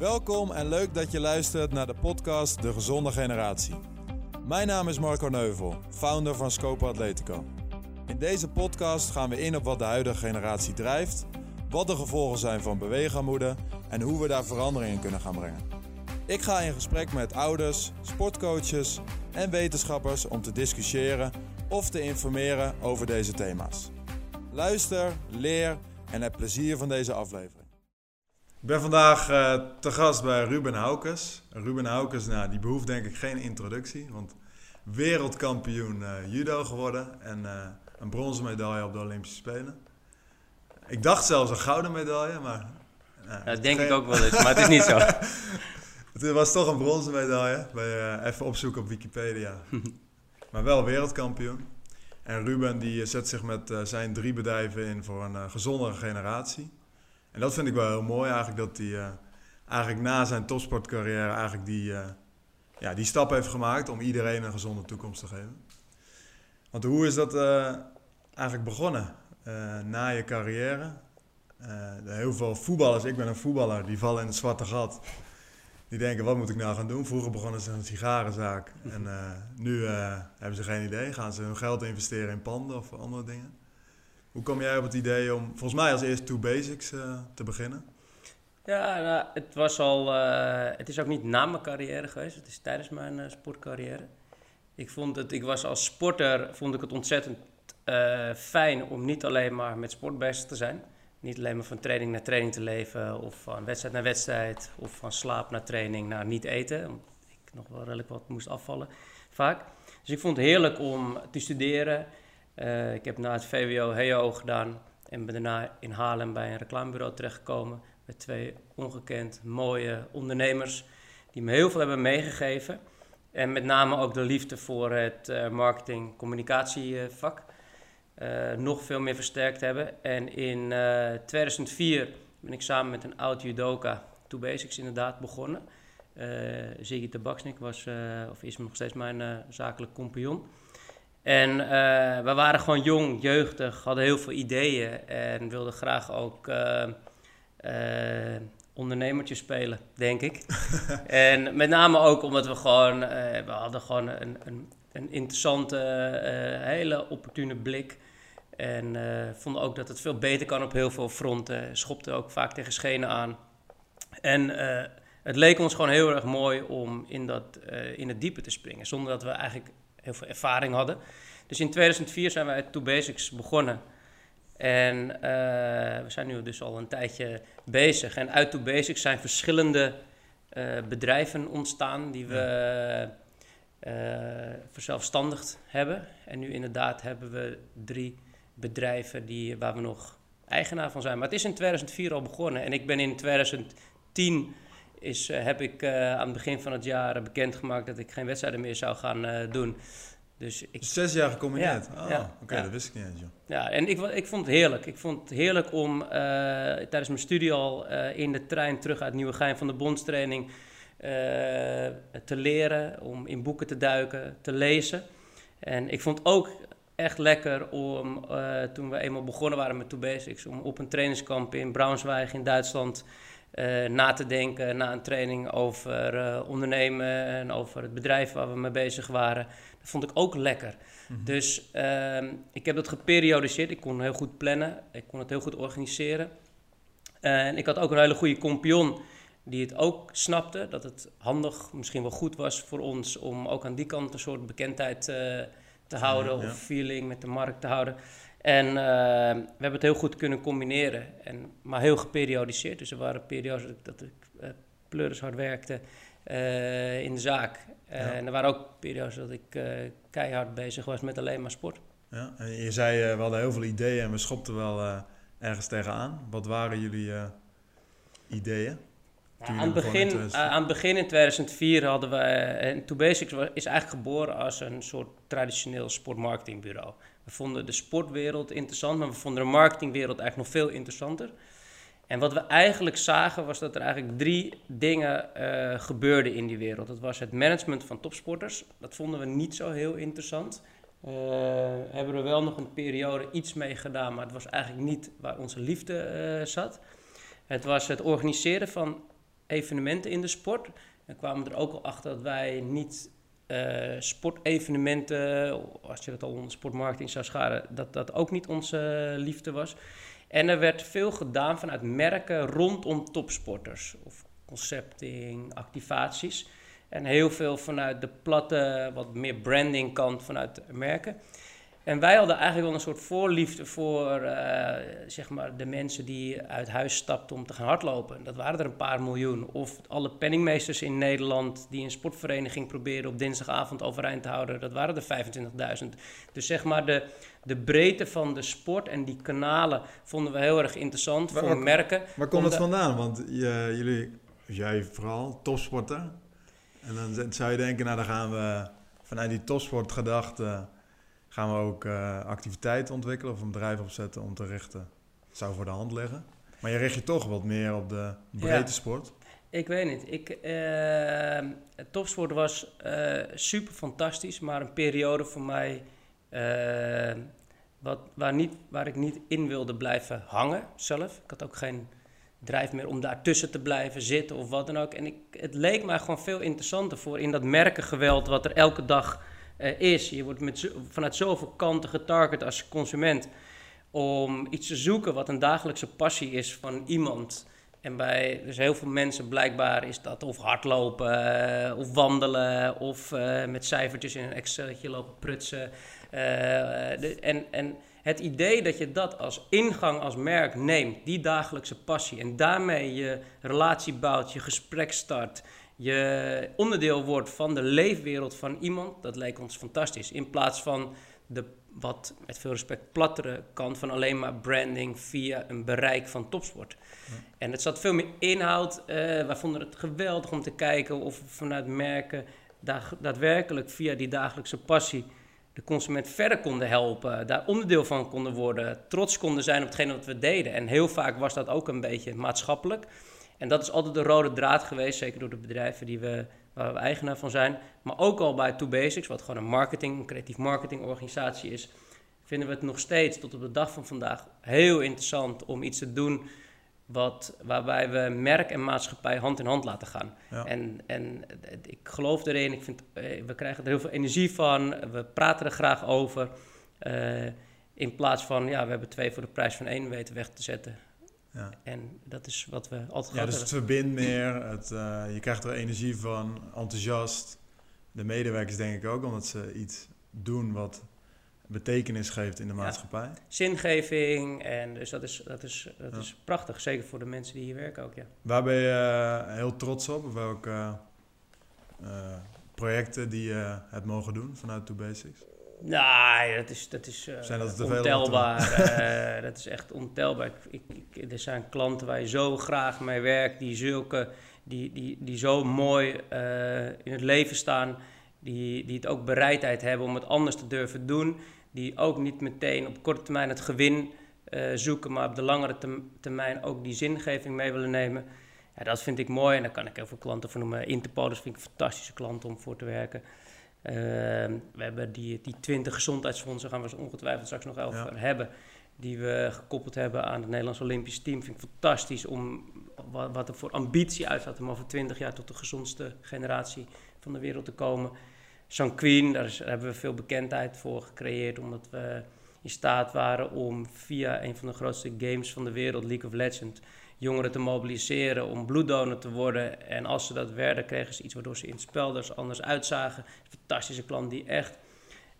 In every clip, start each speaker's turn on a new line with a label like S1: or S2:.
S1: Welkom en leuk dat je luistert naar de podcast De Gezonde Generatie. Mijn naam is Marco Neuvel, founder van Scope Atletico. In deze podcast gaan we in op wat de huidige generatie drijft, wat de gevolgen zijn van beweegarmoede en hoe we daar verandering in kunnen gaan brengen. Ik ga in gesprek met ouders, sportcoaches en wetenschappers om te discussiëren of te informeren over deze thema's. Luister, leer en heb plezier van deze aflevering. Ik ben vandaag uh, te gast bij Ruben Haukes. Ruben Haukes, nou, die behoeft denk ik geen introductie, want wereldkampioen uh, judo geworden en uh, een bronzen medaille op de Olympische Spelen. Ik dacht zelfs een gouden medaille, maar...
S2: dat denk geen... ik ook wel eens, maar het is niet zo.
S1: het was toch een bronzen medaille, bij, even opzoeken op Wikipedia. maar wel wereldkampioen. En Ruben die zet zich met zijn drie bedrijven in voor een gezondere generatie. En dat vind ik wel heel mooi eigenlijk, dat hij uh, eigenlijk na zijn topsportcarrière eigenlijk die, uh, ja, die stap heeft gemaakt om iedereen een gezonde toekomst te geven. Want hoe is dat uh, eigenlijk begonnen? na je carrière. heel veel voetballers, ik ben een voetballer, die vallen in het zwarte gat. Die denken, wat moet ik nou gaan doen? Vroeger begonnen ze een sigarenzaak en nu hebben ze geen idee. Gaan ze hun geld investeren in panden of andere dingen? Hoe kom jij op het idee om volgens mij als eerste Two Basics uh, te beginnen?
S2: Ja, nou, het was al. Uh, het is ook niet na mijn carrière geweest. Het is tijdens mijn uh, sportcarrière. Ik vond het. Ik was als sporter. Vond ik het ontzettend fijn om niet alleen maar met sport bezig te zijn. Niet alleen maar van training naar training te leven. Of van wedstrijd naar wedstrijd. Of van slaap naar training naar niet eten. Omdat ik nog wel redelijk wat moest afvallen. Vaak. Dus ik vond het heerlijk om te studeren. Uh, ik heb na het VWO HEO gedaan en ben daarna in Haarlem bij een reclamebureau terechtgekomen met twee ongekend mooie ondernemers die me heel veel hebben meegegeven. En met name ook de liefde voor het uh, marketing-communicatievak uh, nog veel meer versterkt hebben. En in 2004 ben ik samen met een oud judoka, Two Basics inderdaad, begonnen. Ziggy Tabaksnik was, of is nog steeds mijn zakelijk compagnon. En uh, we waren gewoon jong, jeugdig, hadden heel veel ideeën en wilden graag ook uh, uh, ondernemertje spelen, denk ik. en met name ook omdat we gewoon, we hadden gewoon een, een, een interessante, hele opportune blik. En vonden ook dat het veel beter kan op heel veel fronten. Schopten ook vaak tegen schenen aan. En het leek ons gewoon heel erg mooi om in, dat, in het diepe te springen. Zonder dat we eigenlijk heel veel ervaring hadden. Dus in 2004 zijn wij Two Basics begonnen. En uh, we zijn nu dus al een tijdje bezig. En uit Two Basics zijn verschillende uh, bedrijven ontstaan die we uh, verzelfstandigd hebben. En nu inderdaad hebben we drie bedrijven die, waar we nog eigenaar van zijn. Maar het is in 2004 al begonnen. En ik ben in 2010 is, heb ik aan het begin van het jaar bekendgemaakt dat ik geen wedstrijden meer zou gaan doen.
S1: Dus ik, Zes jaar gecombineerd? Ja, oh, ja, oké, dat wist ik niet eens. Joh.
S2: Ja, en ik, ik vond het heerlijk. Ik vond het heerlijk om uh, tijdens mijn studie al uh, in de trein terug uit Nieuwegein van de bondstraining uh, te leren, om in boeken te duiken, te lezen. En ik vond ook echt lekker om, toen we eenmaal begonnen waren met Two Basics, om op een trainingskamp in Braunschweig in Duitsland na te denken na een training over ondernemen en over het bedrijf waar we mee bezig waren. Dat vond ik ook lekker. Mhm. Dus uh, ik heb dat geperiodiseerd. Ik kon heel goed plannen. Ik kon het heel goed organiseren. En ik had ook een hele goede kompion die het ook snapte. Dat het handig, misschien wel goed was voor ons om ook aan die kant een soort bekendheid te houden. Of feeling met de markt te houden. En uh, we hebben het heel goed kunnen combineren. En, maar heel geperiodiseerd. Dus er waren periodes dat ik, uh, pleuris hard werkte uh, in de zaak. En er waren ook periodes dat ik keihard bezig was met alleen maar sport.
S1: Ja, en je zei, we hadden heel veel ideeën en we schopten wel ergens tegenaan. Wat waren jullie ideeën?
S2: aan, het begin, aan het begin in 2004 hadden we... en Two Basics is eigenlijk geboren als een soort traditioneel sportmarketingbureau. We vonden de sportwereld interessant, maar we vonden de marketingwereld eigenlijk nog veel interessanter. En wat we eigenlijk zagen was dat er eigenlijk drie dingen uh, gebeurden in die wereld. Dat was het management van topsporters. Dat vonden we niet zo heel interessant. Uh, hebben we wel nog een periode iets mee gedaan, maar het was eigenlijk niet waar onze liefde uh, zat. Het was het organiseren van evenementen in de sport. En kwamen er ook al achter dat wij niet uh, sportevenementen, als je dat al onder sportmarketing zou scharen, dat dat ook niet onze liefde was. En er werd veel gedaan vanuit merken rondom topsporters. Of concepting, activaties. En heel veel vanuit de platte, wat meer branding kant vanuit merken. En wij hadden eigenlijk wel een soort voorliefde voor uh, zeg maar de mensen die uit huis stapten om te gaan hardlopen. Dat waren er een paar miljoen. Of alle penningmeesters in Nederland die een sportvereniging probeerden op dinsdagavond overeind te houden. Dat waren er 25.000. Dus zeg maar de, de breedte van de sport en die kanalen vonden we heel erg interessant voor merken.
S1: Waar komt het vandaan? Want je, jullie, jij vooral, topsporter. En dan zou je denken, nou dan gaan we vanuit die topsportgedachte gaan we ook uh, activiteiten ontwikkelen of een bedrijf opzetten om te richten. Dat zou voor de hand liggen. Maar je richt je toch wat meer op de breedte sport.
S2: Ik weet niet. Ik, uh, topsport was uh, super fantastisch, maar een periode voor mij wat, waar, niet, waar ik niet in wilde blijven hangen zelf. Ik had ook geen drijf meer om daartussen te blijven zitten of wat dan ook. En ik, het leek mij gewoon veel interessanter voor in dat merkengeweld wat er elke dag uh, is. Je wordt met, vanuit zoveel kanten getarget als consument om iets te zoeken wat een dagelijkse passie is van iemand. En bij dus heel veel mensen blijkbaar is dat of hardlopen, uh, of wandelen, of uh, met cijfertjes in een Excelje lopen prutsen. En, en het idee dat je dat als ingang, als merk neemt, die dagelijkse passie, en daarmee je relatie bouwt, je gesprek start, je onderdeel wordt van de leefwereld van iemand, dat lijkt ons fantastisch. In plaats van de wat met veel respect plattere kant van alleen maar branding via een bereik van topsport. En het zat veel meer inhoud. Uh, wij vonden het geweldig om te kijken of we vanuit merken daadwerkelijk via die dagelijkse passie de consument verder konden helpen, daar onderdeel van konden worden, trots konden zijn op hetgene wat we deden. En heel vaak was dat ook een beetje maatschappelijk. En dat is altijd de rode draad geweest, zeker door de bedrijven die we, waar we eigenaar van zijn. Maar ook al bij Two Basics, wat gewoon een marketing, een creatief marketingorganisatie is, vinden we het nog steeds tot op de dag van vandaag heel interessant om iets te doen wat, waarbij we merk en maatschappij hand in hand laten gaan. En, en ik geloof erin, ik vind, eh, we krijgen er heel veel energie van, we praten er graag over. Uh, in plaats van, ja, we hebben twee voor de prijs van één weten weg te zetten. Ja. En dat is wat we altijd
S1: Ja, dus het verbindt meer, het, uh, je krijgt er energie van, enthousiast. De medewerkers denk ik ook, omdat ze iets doen wat betekenis geeft in de maatschappij.
S2: Zingeving, en dus dat is, dat, is, dat is prachtig, zeker voor de mensen die hier werken ook, ja.
S1: Waar ben je uh, heel trots op? Welke uh, projecten die je hebt mogen doen vanuit Two Basics?
S2: Nee, dat is, dat is uh, dat ontelbaar. uh, dat is echt ontelbaar. Ik, ik, er zijn klanten waar je zo graag mee werkt, die, zulke, die, die, die zo mooi uh, in het leven staan, die, die het ook bereidheid hebben om het anders te durven doen, die ook niet meteen op korte termijn het gewin zoeken, maar op de langere termijn ook die zingeving mee willen nemen. Ja, dat vind ik mooi en daar kan ik heel veel klanten voor noemen. Interpol, vind ik een fantastische klant om voor te werken. Ehm, we hebben die, die 20 gezondheidsfondsen, gaan we ongetwijfeld straks nog over hebben, die we gekoppeld hebben aan het Nederlands Olympisch Team. Vind ik fantastisch om wat, wat er voor ambitie uitstaat om over 20 jaar tot de gezondste generatie van de wereld te komen. Sanquin, daar, daar hebben we veel bekendheid voor gecreëerd, omdat we in staat waren om via een van de grootste games van de wereld, League of Legends, jongeren te mobiliseren om bloeddonor te worden. En als ze dat werden, kregen ze iets waardoor ze in het dus anders uitzagen. Fantastische klant die echt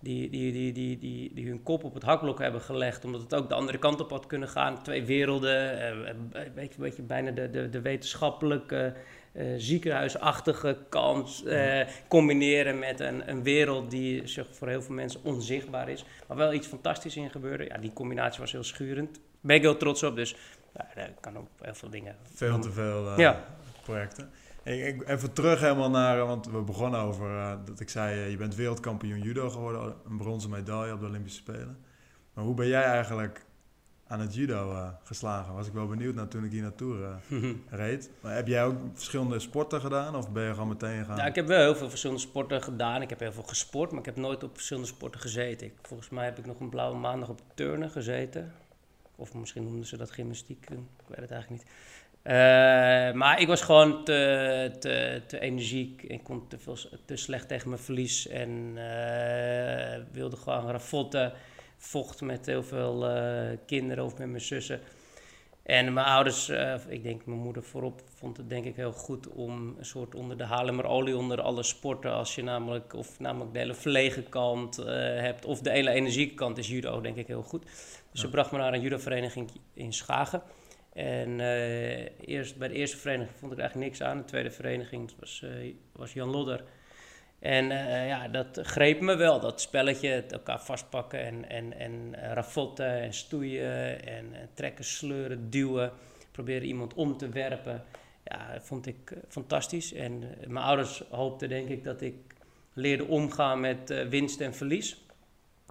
S2: die, die, die, die, die, die hun kop op het hakblok hebben gelegd, omdat het ook de andere kant op had kunnen gaan. Twee werelden, eh, weet je, weet je, bijna de, de, de wetenschappelijke, uh, ziekenhuisachtige kant uh, combineren met een, een wereld die zich voor heel veel mensen onzichtbaar is, maar wel iets fantastisch in gebeurde. Ja, die combinatie was heel schurend. Ben ik heel trots op, dus nou, daar kan ook heel veel dingen.
S1: Veel te veel uh, projecten. Ik, even terug helemaal naar, want we begonnen over uh, dat ik zei, uh, je bent wereldkampioen judo geworden, een bronzen medaille op de Olympische Spelen. Maar hoe ben jij eigenlijk aan het judo geslagen? Was ik wel benieuwd naar toen ik hier naartoe reed. Maar heb jij ook verschillende sporten gedaan of ben je gewoon meteen gegaan?
S2: Ja, ik heb wel heel veel verschillende sporten gedaan. Ik heb heel veel gesport, maar ik heb nooit op verschillende sporten gezeten. Ik, volgens mij heb ik nog een blauwe maandag op turnen gezeten. Of misschien noemden ze dat gymnastiek, ik weet het eigenlijk niet. Eh, maar ik was gewoon te, te, te energiek. Ik kon te, veel, te slecht tegen mijn verlies. En eh, wilde gewoon ravotten. Vocht met heel veel eh, kinderen of met mijn zussen. En mijn ouders, eh, ik denk mijn moeder voorop, vond het denk ik heel goed om een soort onder de Haarlemmer olie onder alle sporten. Als je namelijk, of namelijk de hele verlegen kant eh, hebt, of de hele energieke kant is judo denk ik heel goed. Dus ze bracht me naar een judovereniging in Schagen. En eh, eerst, bij de eerste vereniging vond ik eigenlijk niks aan. De tweede vereniging dat was, eh, was Jan Lodder. En eh, ja, dat greep me wel, dat spelletje, het elkaar vastpakken en, en, en ravotten en stoeien en trekken, sleuren, duwen. Proberen iemand om te werpen. Ja, dat vond ik fantastisch. En mijn ouders hoopten denk ik dat ik leerde omgaan met winst en verlies.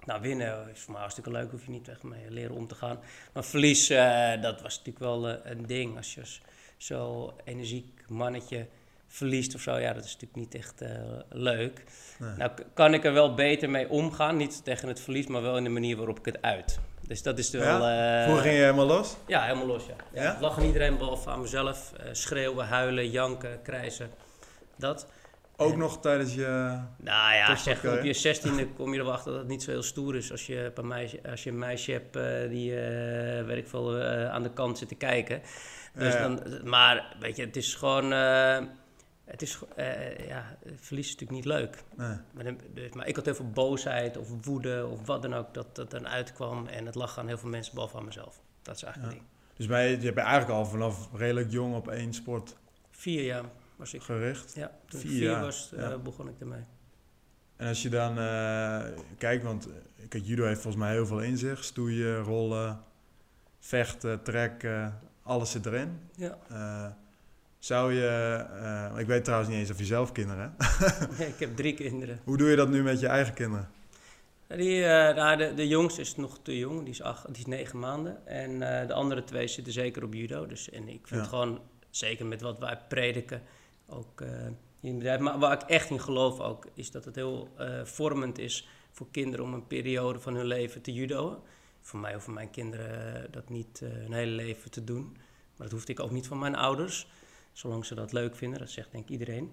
S2: Nou, winnen is voor mij hartstikke leuk, hoef je niet echt mee leren om te gaan. Maar verlies, eh, dat was natuurlijk wel eh, een ding. Als je als zo energiek mannetje verliest of zo, ja, dat is natuurlijk niet echt eh, leuk.
S1: Nee.
S2: Nou, kan ik er wel beter mee omgaan. Niet tegen het verlies, maar wel in de manier waarop ik het uit. Dus dat is wel...
S1: Vroeger ging je helemaal los?
S2: ja, helemaal los, ja. ja.
S1: Ja?
S2: Lachen iedereen, behalve aan mezelf. Schreeuwen, huilen, janken, krijsen. Dat.
S1: Ook
S2: En-
S1: nog tijdens je...
S2: Nou ja, zeg, op je zestiende kom je erachter dat het niet zo heel stoer is als je, een meisje, als je een meisje hebt eh, die, eh weet ik veel, eh, aan de kant zit te kijken. Dus
S1: Ja.
S2: dan, maar, weet je, het is gewoon, het is, ja, verlies is natuurlijk niet leuk.
S1: Nee.
S2: Maar, dus, maar ik had heel veel boosheid of woede of wat dan ook dat dat dan uitkwam. En het lag aan heel veel mensen, behalve aan mezelf. Dat is eigenlijk het ding.
S1: Dus bij, je hebt eigenlijk al vanaf redelijk jong op één sport
S2: Vier jaar was ik.
S1: gericht.
S2: Ja, toen ik
S1: Vier
S2: vier
S1: jaar,
S2: was, eh,
S1: ja.
S2: begon ik ermee.
S1: En als je dan eh, kijkt, want eh, kijk, judo heeft volgens mij heel veel in zich. Stoeien, rollen, vechten, trekken, alles zit erin.
S2: Ja.
S1: Zou je, ik weet trouwens niet eens of je zelf kinderen hebt.
S2: ik heb drie kinderen.
S1: Hoe doe je dat nu met je eigen kinderen?
S2: Die, nou, de, de jongste is nog te jong, die is, acht, die is negen maanden. En de andere twee zitten zeker op judo. Dus, en ik vind
S1: Ja.
S2: gewoon, zeker met wat wij prediken, ook eh, in het bedrijf. Maar waar ik echt in geloof ook, is dat het heel eh, vormend is voor kinderen om een periode van hun leven te judoën. Voor mij of voor mijn kinderen eh, dat niet hun hele leven te doen. Maar dat hoefde ik ook niet van mijn ouders. Zolang ze dat leuk vinden, dat zegt denk ik iedereen.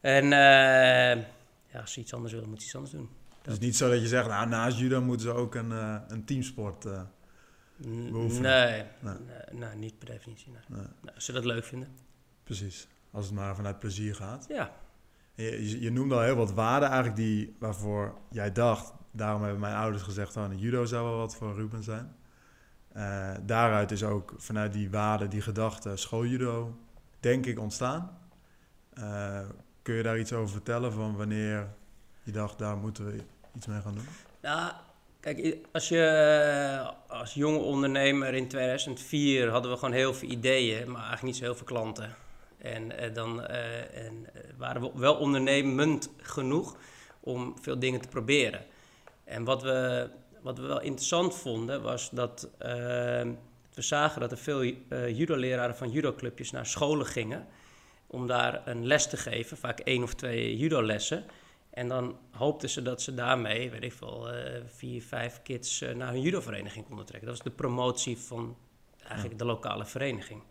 S2: En ja, als ze iets anders willen, moeten ze iets anders doen.
S1: Het is niet zo dat je zegt, nou, naast judo moeten ze ook een, een teamsport.
S2: N-
S1: beoefenen.
S2: Nee,
S1: Nee.
S2: niet per definitie. Nee.
S1: Nee,
S2: als ze dat leuk vinden.
S1: precies. Als het maar vanuit plezier gaat.
S2: Ja,
S1: Je, je, je noemde al heel wat waarden eigenlijk die, waarvoor jij dacht. Daarom hebben mijn ouders gezegd, oh, judo zou wel wat voor Ruben zijn. Eh, daaruit is ook vanuit die waarden, die gedachte, schooljudo, denk ik, ontstaan. Eh, kun je daar iets over vertellen van wanneer je dacht, daar moeten we iets mee gaan doen?
S2: nou, kijk, als je eh, als jonge ondernemer in 2004 hadden we gewoon heel veel ideeën, maar eigenlijk niet zo heel veel klanten. En eh, dan eh, en, eh, waren we wel ondernemend genoeg om veel dingen te proberen. En wat we, wat we wel interessant vonden was dat eh, we zagen dat er veel judo-leraren van judoclubjes naar scholen gingen om daar een les te geven, vaak één of twee judo-lessen. En dan hoopten ze dat ze daarmee, weet ik veel, vier, vijf kids naar hun judovereniging konden trekken. Dat was de promotie van eigenlijk de lokale vereniging.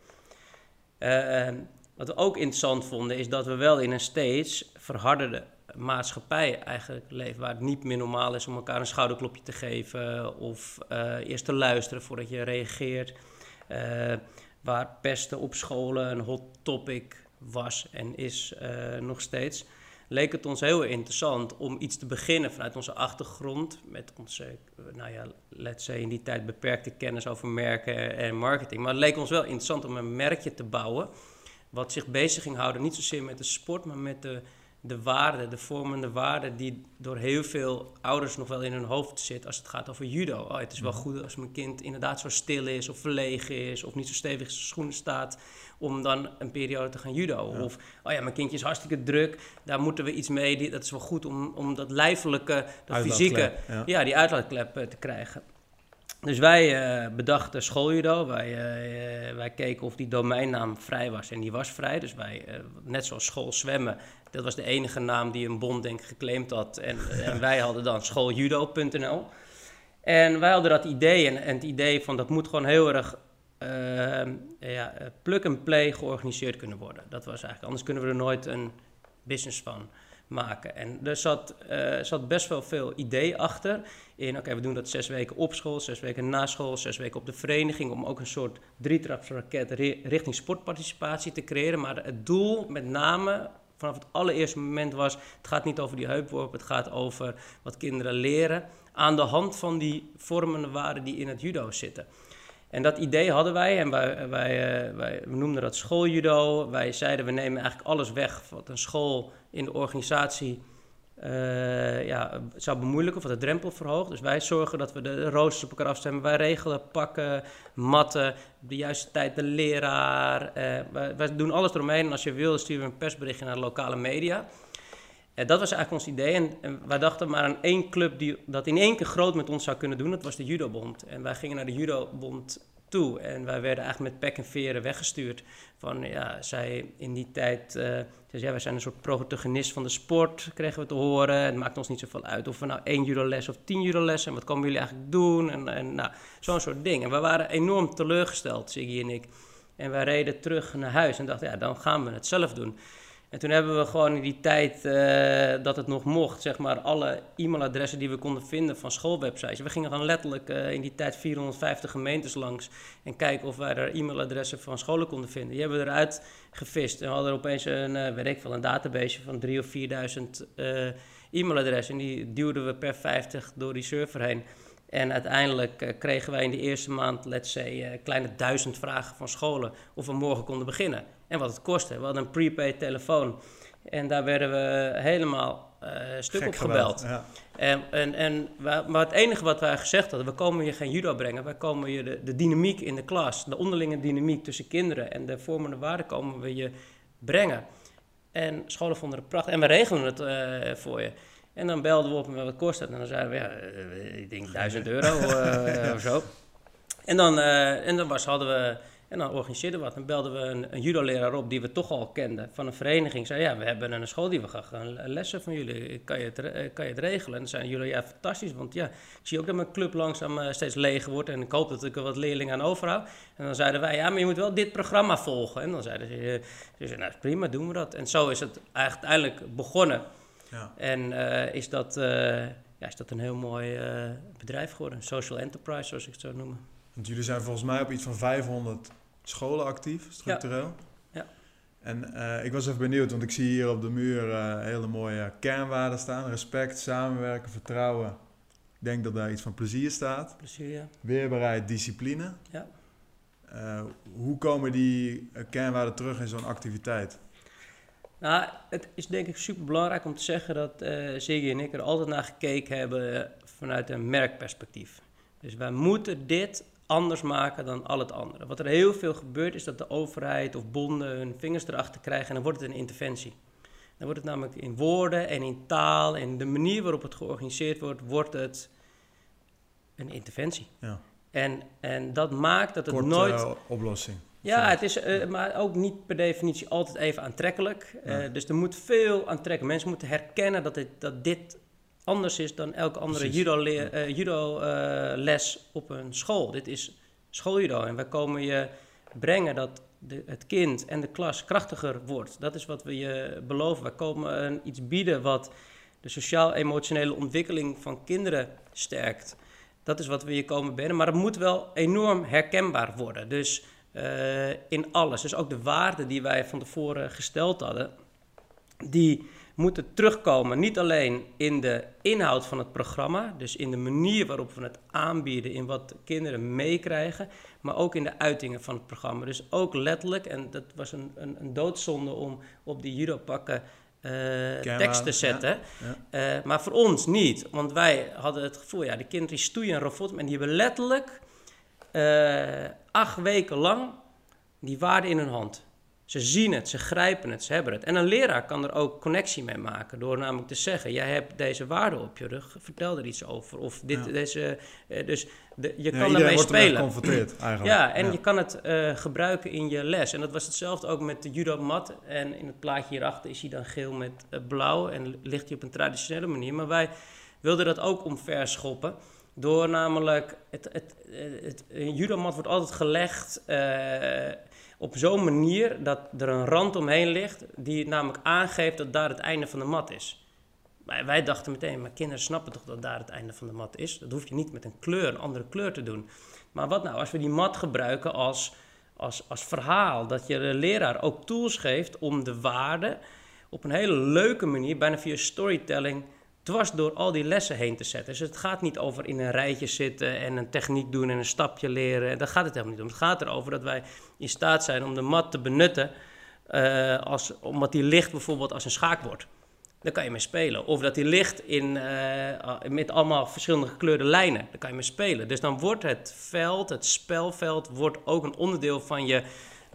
S2: Eh, wat we ook interessant vonden, is dat we wel in een steeds verharderde maatschappij eigenlijk leven, waar het niet meer normaal is om elkaar een schouderklopje te geven of eh, eerst te luisteren voordat je reageert. Eh, waar pesten op scholen een hot topic was en is eh, nog steeds, leek het ons heel interessant om iets te beginnen vanuit onze achtergrond, met onze, nou ja, let's say in die tijd beperkte kennis over merken en marketing. Maar het leek ons wel interessant om een merkje te bouwen wat zich bezig ging houden, niet zozeer met de sport, maar met de, de waarden, de vormende waarden die door heel veel ouders nog wel in hun hoofd zit als het gaat over judo. Oh, het is wel goed als mijn kind inderdaad zo stil is of verlegen is of niet zo stevig in zijn schoenen staat om dan een periode te gaan judo.
S1: Ja.
S2: Of, oh ja, mijn kindje is hartstikke druk, daar moeten we iets mee, die- dat is wel goed om, om dat lijfelijke, dat fysieke,
S1: ja,
S2: die uitlaatklep eh, te krijgen. Dus wij eh, bedachten schooljudo. Wij, eh, wij keken of die domeinnaam vrij was. En die was vrij. Dus wij, eh, net zoals school zwemmen, dat was de enige naam die een bond denk ik geclaimd had. En, en wij hadden dan schooljudo.nl. En wij hadden dat idee. En, en het idee van dat moet gewoon heel erg ja, plug-and-play georganiseerd kunnen worden. Dat was eigenlijk, anders kunnen we er nooit een business van maken. En er zat, uh, zat best wel veel idee achter. In oké, we doen dat zes weken op school, zes weken na school, zes weken op de vereniging. Om ook een soort drietrapsraket richting sportparticipatie te creëren. Maar het doel met name vanaf het allereerste moment was: het gaat niet over die heupworp, het gaat over wat kinderen leren. Aan de hand van die vormende waarden die in het judo zitten. En dat idee hadden wij en wij, wij, uh, wij noemden dat schooljudo. Wij zeiden we nemen eigenlijk alles weg wat een school in de organisatie uh, ja, zou bemoeilijken of de drempel verhoogt. Dus wij zorgen dat we de roosters op elkaar afstemmen. Wij regelen pakken, matten, de juiste tijd de leraar. Uh, wij, wij, doen alles eromheen. En als je wil, sturen we een persberichtje naar de lokale media. Dat was eigenlijk ons idee. En, en, wij dachten maar aan één club die dat in één keer groot met ons zou kunnen doen. Dat was de Judobond. En wij gingen naar de Judobond toe. En wij werden eigenlijk met pek en veren weggestuurd. Van ja, zij in die tijd. Uh, dus ja, wij zijn een soort protagonist van de sport, kregen we te horen. Het maakt ons niet zoveel uit of we nou één judo les of tien judo les en wat komen jullie eigenlijk doen? En, en nou, zo'n soort ding. En we waren enorm teleurgesteld, Siggy en ik. En wij reden terug naar huis en dachten, ja, dan gaan we het zelf doen. En toen hebben we gewoon in die tijd uh, dat het nog mocht, zeg maar, alle e-mailadressen die we konden vinden van schoolwebsites. We gingen gewoon letterlijk uh, in die tijd 450 gemeentes langs en kijken of wij er e-mailadressen van scholen konden vinden. Die hebben we eruit gevist en we hadden opeens een, uh, weet ik veel, een database van 3.000 of 4.000 e-mailadressen. En die duwden we per 50 door die server heen. En uiteindelijk kregen wij in de eerste maand, let's say, kleine duizend vragen van scholen of we morgen konden beginnen. En wat het kostte. We hadden een prepaid telefoon. En daar werden we helemaal uh, stuk Gek op gebeld. Ja. En, en, en, maar het enige wat wij gezegd hadden, we komen je geen judo brengen. Wij komen je de, de dynamiek in de klas, de onderlinge dynamiek tussen kinderen en de vormende waarden komen we je brengen. En scholen vonden het prachtig. En we regelen het uh, voor je. En dan belden we op met wat kost het. En dan zeiden we, ja, uh, ik denk 1000 euro of zo. En dan, en dan was, hadden we en dan organiseerden we wat. Dan belden we een, een judo-leraar op die we toch al kenden van een vereniging. Zei ja, we hebben een school die we gaan, gaan lessen van jullie. Kan je, het, kan je het regelen? En dan zeiden jullie ja, fantastisch. Want ja, ik zie ook dat mijn club langzaam uh, steeds leger wordt. En ik hoop dat ik er wat leerlingen aan overhoud. En dan zeiden wij ja, maar je moet wel dit programma volgen. En dan zeiden ze, ze zeiden, nou prima, doen we dat. En zo is het uiteindelijk begonnen. Ja. En uh, is, dat, uh, ja, is dat een heel mooi bedrijf geworden. Social enterprise, zoals ik het zou noemen.
S1: Want jullie zijn volgens mij op iets van 500 scholen actief, structureel.
S2: Ja.
S1: En uh, ik was even benieuwd, want ik zie hier op de muur uh, hele mooie kernwaarden staan. Respect, samenwerken, vertrouwen. Ik denk dat daar iets van plezier staat.
S2: Plezier, ja.
S1: Weerbaarheid, discipline.
S2: Ja.
S1: Uh, hoe komen die kernwaarden terug in zo'n activiteit?
S2: Nou, het is denk ik super belangrijk om te zeggen dat uh, Ziggy en ik er altijd naar gekeken hebben vanuit een merkperspectief. Dus wij moeten dit anders maken dan al het andere. Wat er heel veel gebeurt is dat de overheid of bonden hun vingers erachter krijgen en dan wordt het een interventie. Dan wordt het namelijk in woorden en in taal en de manier waarop het georganiseerd wordt, wordt het een interventie.
S1: Ja.
S2: En, en dat maakt dat het
S1: Kort,
S2: nooit...
S1: Uh, oplossing.
S2: Ja, het is uh, maar ook niet per definitie altijd even aantrekkelijk. Uh, ja. Dus er moet veel aantrekken. Mensen moeten herkennen dat dit, dat dit anders is dan elke andere judo-les uh, judo, uh, op een school. Dit is schooljudo en wij komen je brengen dat de, het kind en de klas krachtiger wordt. Dat is wat we je beloven. Wij komen uh, iets bieden wat de sociaal-emotionele ontwikkeling van kinderen sterkt. Dat is wat we je komen binnen, maar het moet wel enorm herkenbaar worden. Dus uh, in alles. Dus ook de waarden die wij van tevoren gesteld hadden, die moeten terugkomen. Niet alleen in de inhoud van het programma, dus in de manier waarop we het aanbieden, in wat kinderen meekrijgen, maar ook in de uitingen van het programma. Dus ook letterlijk, en dat was een, een, een doodzonde om op die judo-pakken uh, tekst te zetten. Ja, ja. Uh, maar voor ons niet, want wij hadden het gevoel, ja, de kinderen stoeien en rofot, en die hebben letterlijk uh, acht weken lang die waarde in hun hand. Ze zien het, ze grijpen het, ze hebben het. En een leraar kan er ook connectie mee maken door namelijk te zeggen: jij hebt deze waarde op je rug, vertel er iets over. Of dit, ja. deze, uh, dus de, je ja, kan ermee spelen.
S1: geconfronteerd eigenlijk.
S2: Ja, en ja. je kan het uh, gebruiken in je les. En dat was hetzelfde ook met de judo mat. En in het plaatje hierachter is hij dan geel met uh, blauw en ligt hij op een traditionele manier. Maar wij wilden dat ook omver schoppen. Door namelijk, het, het, het, een judomat wordt altijd gelegd uh, op zo'n manier dat er een rand omheen ligt die namelijk aangeeft dat daar het einde van de mat is. Wij, wij dachten meteen, maar kinderen snappen toch dat daar het einde van de mat is? Dat hoef je niet met een kleur, een andere kleur te doen. Maar wat nou als we die mat gebruiken als, als, als verhaal? Dat je de leraar ook tools geeft om de waarde op een hele leuke manier, bijna via storytelling, dwars door al die lessen heen te zetten. Dus het gaat niet over in een rijtje zitten en een techniek doen en een stapje leren. Daar gaat het helemaal niet om. Het gaat erover dat wij in staat zijn om de mat te benutten, uh, als, omdat die ligt bijvoorbeeld als een schaakbord. Daar kan je mee spelen. Of dat die ligt in, uh, met allemaal verschillende gekleurde lijnen. Daar kan je mee spelen. Dus dan wordt het veld, het spelveld, wordt ook een onderdeel van je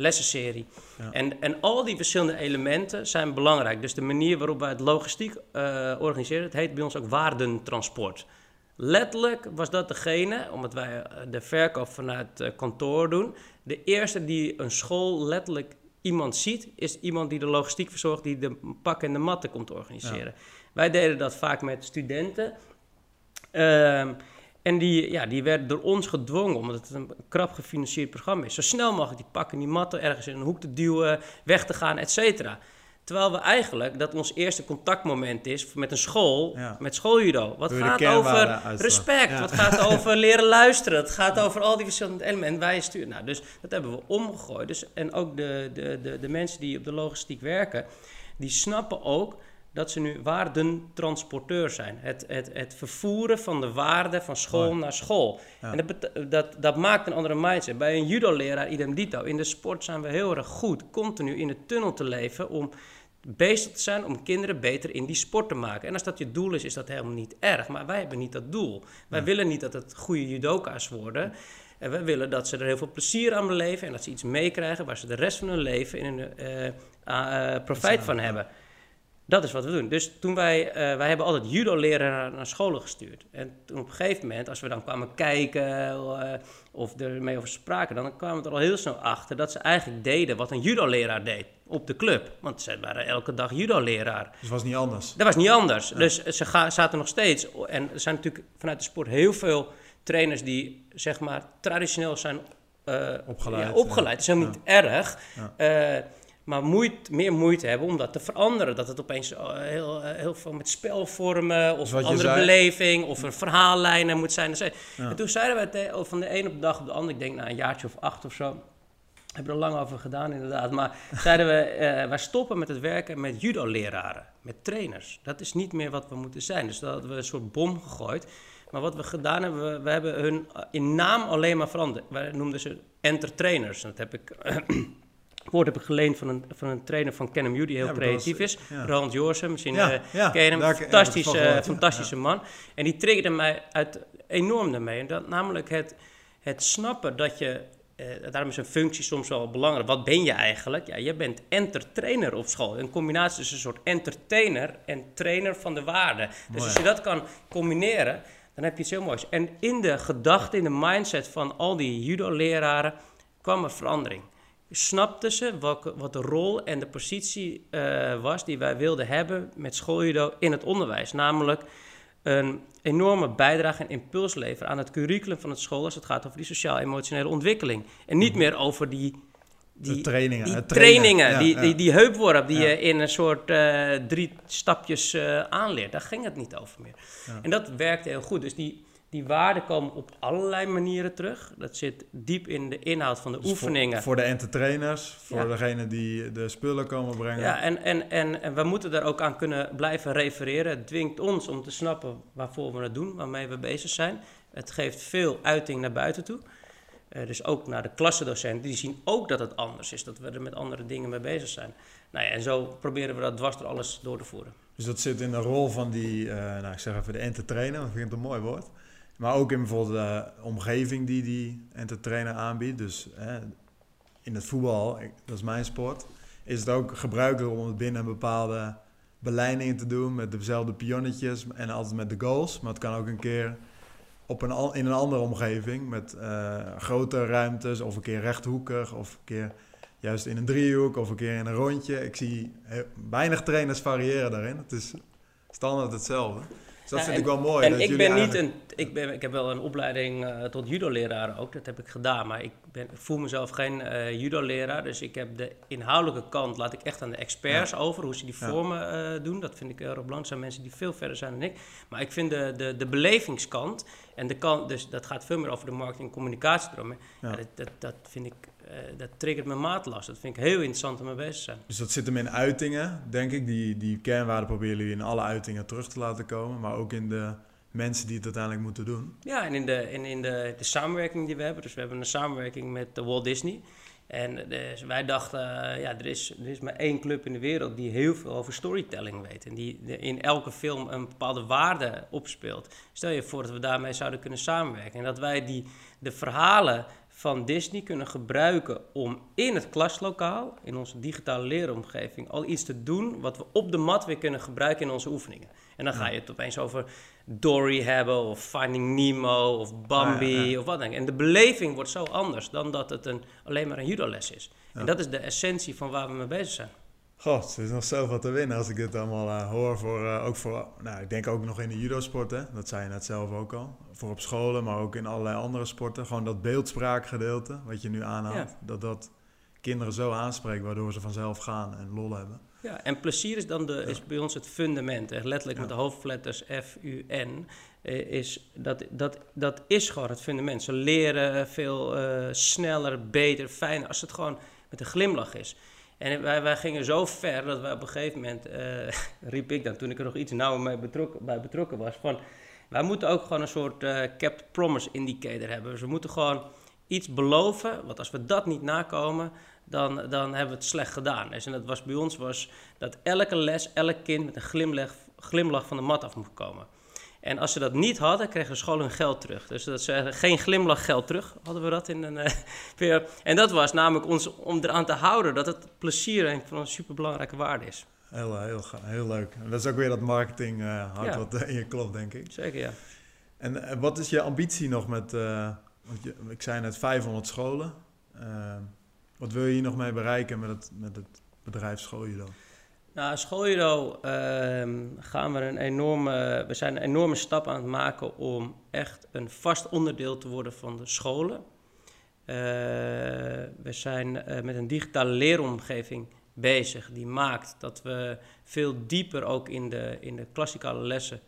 S2: lessenserie. Ja. En, en al die verschillende elementen zijn belangrijk. Dus de manier waarop wij het logistiek uh, organiseren, het heet bij ons ook waardentransport. Letterlijk was dat degene, omdat wij de verkoop vanuit kantoor doen, de eerste die een school letterlijk iemand ziet, is iemand die de logistiek verzorgt, die de pak en de matten komt organiseren. Wij deden dat vaak met studenten. Ehm, en die, ja, die werden door ons gedwongen, omdat het een krap gefinancierd programma is. Zo snel mogelijk die pakken, die matten ergens in een hoek te duwen, weg te gaan, et cetera. Terwijl we eigenlijk, dat ons eerste contactmoment is met een school, met schooljudo. Wat gaat over respect, wat gaat over leren luisteren, het gaat over al die verschillende elementen. Wij sturen, nou, dus dat hebben we omgegooid. Dus, en ook de, de, de, de mensen die op de logistiek werken, die snappen ook dat ze nu waardentransporteur zijn. Het, het, het vervoeren van de waarde van school naar school. En dat, dat, dat maakt een andere mindset. Bij een judo-leraar, idem dito. In de sport zijn we heel erg goed continu in de tunnel te leven... om bezig te zijn om kinderen beter in die sport te maken. En als dat je doel is, is dat helemaal niet erg. Maar wij hebben niet dat doel. Wij willen niet dat het goede judoka's worden... En we willen dat ze er heel veel plezier aan beleven en dat ze iets meekrijgen waar ze de rest van hun leven in een uh, uh, profijt van hebben. Dat is wat we doen. Dus toen wij, uh, wij hebben altijd judo-leraren naar, scholen gestuurd. En toen op een gegeven moment, als we dan kwamen kijken uh, of er over spraken, dan kwamen we er al heel snel achter dat ze eigenlijk deden wat een judo-leraar deed op de club. Want ze waren elke dag judo-leraar. Dus
S1: het was niet anders?
S2: Dat was niet anders. Dus ze zaten nog steeds. En er zijn natuurlijk vanuit de sport heel veel trainers die, zeg maar, traditioneel zijn uh,
S1: opgeleid.
S2: Ja, opgeleid. Dat is helemaal niet erg. Ja maar moeite, meer moeite hebben om dat te veranderen. Dat het opeens eh, heel, eh, heel veel met spelvormen of een andere beleving of een verhaallijnen moet zijn. En toen zeiden we oh, van de een op de dag op de ander, ik denk na een jaartje of acht of zo, hebben we er lang over gedaan inderdaad. Maar zeiden we, uh, wij stoppen met het werken met judo-leraren, met trainers. Dat is niet meer wat we moeten zijn. Dus dat hadden we een soort bom gegooid. Maar wat we gedaan hebben, we, we hebben hun in naam alleen maar veranderd. Wij noemden ze entertrainers. Dat heb ik woord heb ik geleend van een, van een trainer van Canem die heel creatief is. Ja. Roland Joorsen, misschien ja, uh, ja, ken je hem. Fantastische, fantastische man. En die triggerde mij uit, enorm daarmee. En dat, namelijk het, het snappen dat je... Uh, daarom is een functie soms wel belangrijk. Wat ben je eigenlijk? Ja, je bent entertainer op school. Een combinatie tussen een soort entertainer en trainer van de waarde. Dus als je dat kan combineren, dan heb je iets heel moois. En in de gedachte, in de mindset van al die judo-leraren kwam er verandering snapten ze welke, wat de rol en de positie uh, was die wij wilden hebben met schooljudo in het onderwijs. Namelijk een enorme bijdrage en impuls leveren aan het curriculum van het school als het gaat over die sociaal-emotionele ontwikkeling. En niet mhm. meer over die,
S1: die trainingen,
S2: die, trainingen, die, die, die heupworp die je in een soort uh, drie stapjes uh, aanleert. Daar ging het niet over meer. En dat werkte heel goed. Dus die die waarden komen op allerlei manieren terug. Dat zit diep in de inhoud van de dus oefeningen.
S1: Voor, voor, de entertainers, voor degene die de spullen komen brengen.
S2: Ja, en, en, en, en we moeten daar ook aan kunnen blijven refereren. Het dwingt ons om te snappen waarvoor we het doen, waarmee we bezig zijn. Het geeft veel uiting naar buiten toe. Uh, dus ook naar de klassendocenten, die zien ook dat het anders is, dat we er met andere dingen mee bezig zijn. Nou ja, en zo proberen we dat dwars door alles door te voeren.
S1: Dus dat zit in de rol van die, uh, nou ik zeg even de entertainer, ik vind het een mooi woord. Maar ook in bijvoorbeeld de omgeving die die entertainer aanbiedt. Dus hè, in het voetbal, dat is mijn sport, is het ook gebruikelijk om het binnen een bepaalde beleidingen te doen met dezelfde pionnetjes en altijd met de goals. Maar het kan ook een keer op een, in een andere omgeving met uh, grote ruimtes of een keer rechthoekig of een keer juist in een driehoek of een keer in een rondje. Ik zie weinig trainers variëren daarin. Het is standaard hetzelfde. Dat
S2: Ja,
S1: vind
S2: en-
S1: ik wel mooi.
S2: En
S1: dat
S2: ik ben niet een. Ik, ben, ik heb wel een opleiding eh, tot judo-leraar ook, dat heb ik gedaan. Maar ik, ben, ik voel mezelf geen eh judo-leraar. Dus ik heb de inhoudelijke kant, laat ik echt aan de experts over, hoe ze die vormen eh, doen. Dat vind ik heel erg belangrijk. zijn mensen die veel verder zijn dan ik. Maar ik vind de, de, de belevingskant, en de kant, dus dat gaat veel meer over de marketing en communicatie eromheen.
S1: Ja.
S2: Ja, dat, dat, dat vind ik, dat triggert mijn maatlas. Dat vind ik heel interessant om mee bezig te zijn.
S1: Dus dat zit hem in uitingen, denk ik. Die, die kernwaarden proberen jullie in alle uitingen terug te laten komen. Maar ook in de mensen die het uiteindelijk moeten doen.
S2: Ja, en in, de, en in de, de samenwerking die we hebben. Dus we hebben een samenwerking met de Walt Disney. En dus wij dachten, eh, ja, er is, er is maar één club in de wereld die heel veel over storytelling weet. En die in elke film een bepaalde waarde opspeelt. Stel je voor dat we daarmee zouden kunnen samenwerken. En dat wij die, de verhalen van Disney kunnen gebruiken om in het klaslokaal, in onze digitale leeromgeving, al iets te doen wat we op de mat weer kunnen gebruiken in onze oefeningen. En dan ga je het opeens over Dory hebben, of Finding Nemo, of Bambi,
S1: Ah, ja, ja.
S2: of wat dan ook. En de beleving wordt zo anders dan dat het een, alleen maar een judo-les is. En dat is de essentie van waar we mee bezig zijn.
S1: God, er is nog zoveel te winnen als ik dit allemaal eh, hoor. Voor, eh, ook voor, nou, ik denk ook nog in de judo-sport, hè. dat zei je net zelf ook al. Voor op scholen, maar ook in allerlei andere sporten. Gewoon dat beeldspraakgedeelte, wat je nu aanhaalt.
S2: Ja.
S1: Dat dat kinderen zo aanspreekt, waardoor ze vanzelf gaan en lol hebben.
S2: Ja, en plezier is dan de, is bij ons het fundament. Echt letterlijk
S1: Ja.
S2: met de hoofdletters F, U, N. eh, Is, dat, dat, dat is gewoon het fundament. Ze leren veel sneller, beter, fijner als het gewoon met een glimlach is. En wij, wij gingen zo ver dat wij op een gegeven moment, eh, riep ik dan, toen ik er nog iets nauwer mee betrokken, bij betrokken was, van wij moeten ook gewoon een soort eh kept promise indicator hebben. Dus we moeten gewoon iets beloven, want als we dat niet nakomen, dan, dan hebben we het slecht gedaan. Dus en dat was bij ons was dat elke les, elk kind met een glimlach, glimlach van de mat af moest komen. En als ze dat niet hadden, kregen de school hun geld terug. Dus dat ze geen glimlach geld terug, hadden we dat in een eh, periode. En dat was namelijk ons om eraan te houden dat het plezier een van een superbelangrijke waarde is.
S1: Heel, eh, heel, heel leuk. En dat is ook weer dat marketing eh hart
S2: Ja.
S1: wat in je klopt, denk ik.
S2: Zeker, ja.
S1: En wat is je ambitie nog met, want je, ik zei net 500 scholen. Wat wil je hier nog mee bereiken met het, met het bedrijf Schooljudo?
S2: Nou, schooljudo ehm gaan we een enorme, we zijn een enorme stap aan het maken om echt een vast onderdeel te worden van de scholen. Eh, we zijn eh, met een digitale leeromgeving bezig die maakt dat we veel dieper ook in de, in de klassikale lessen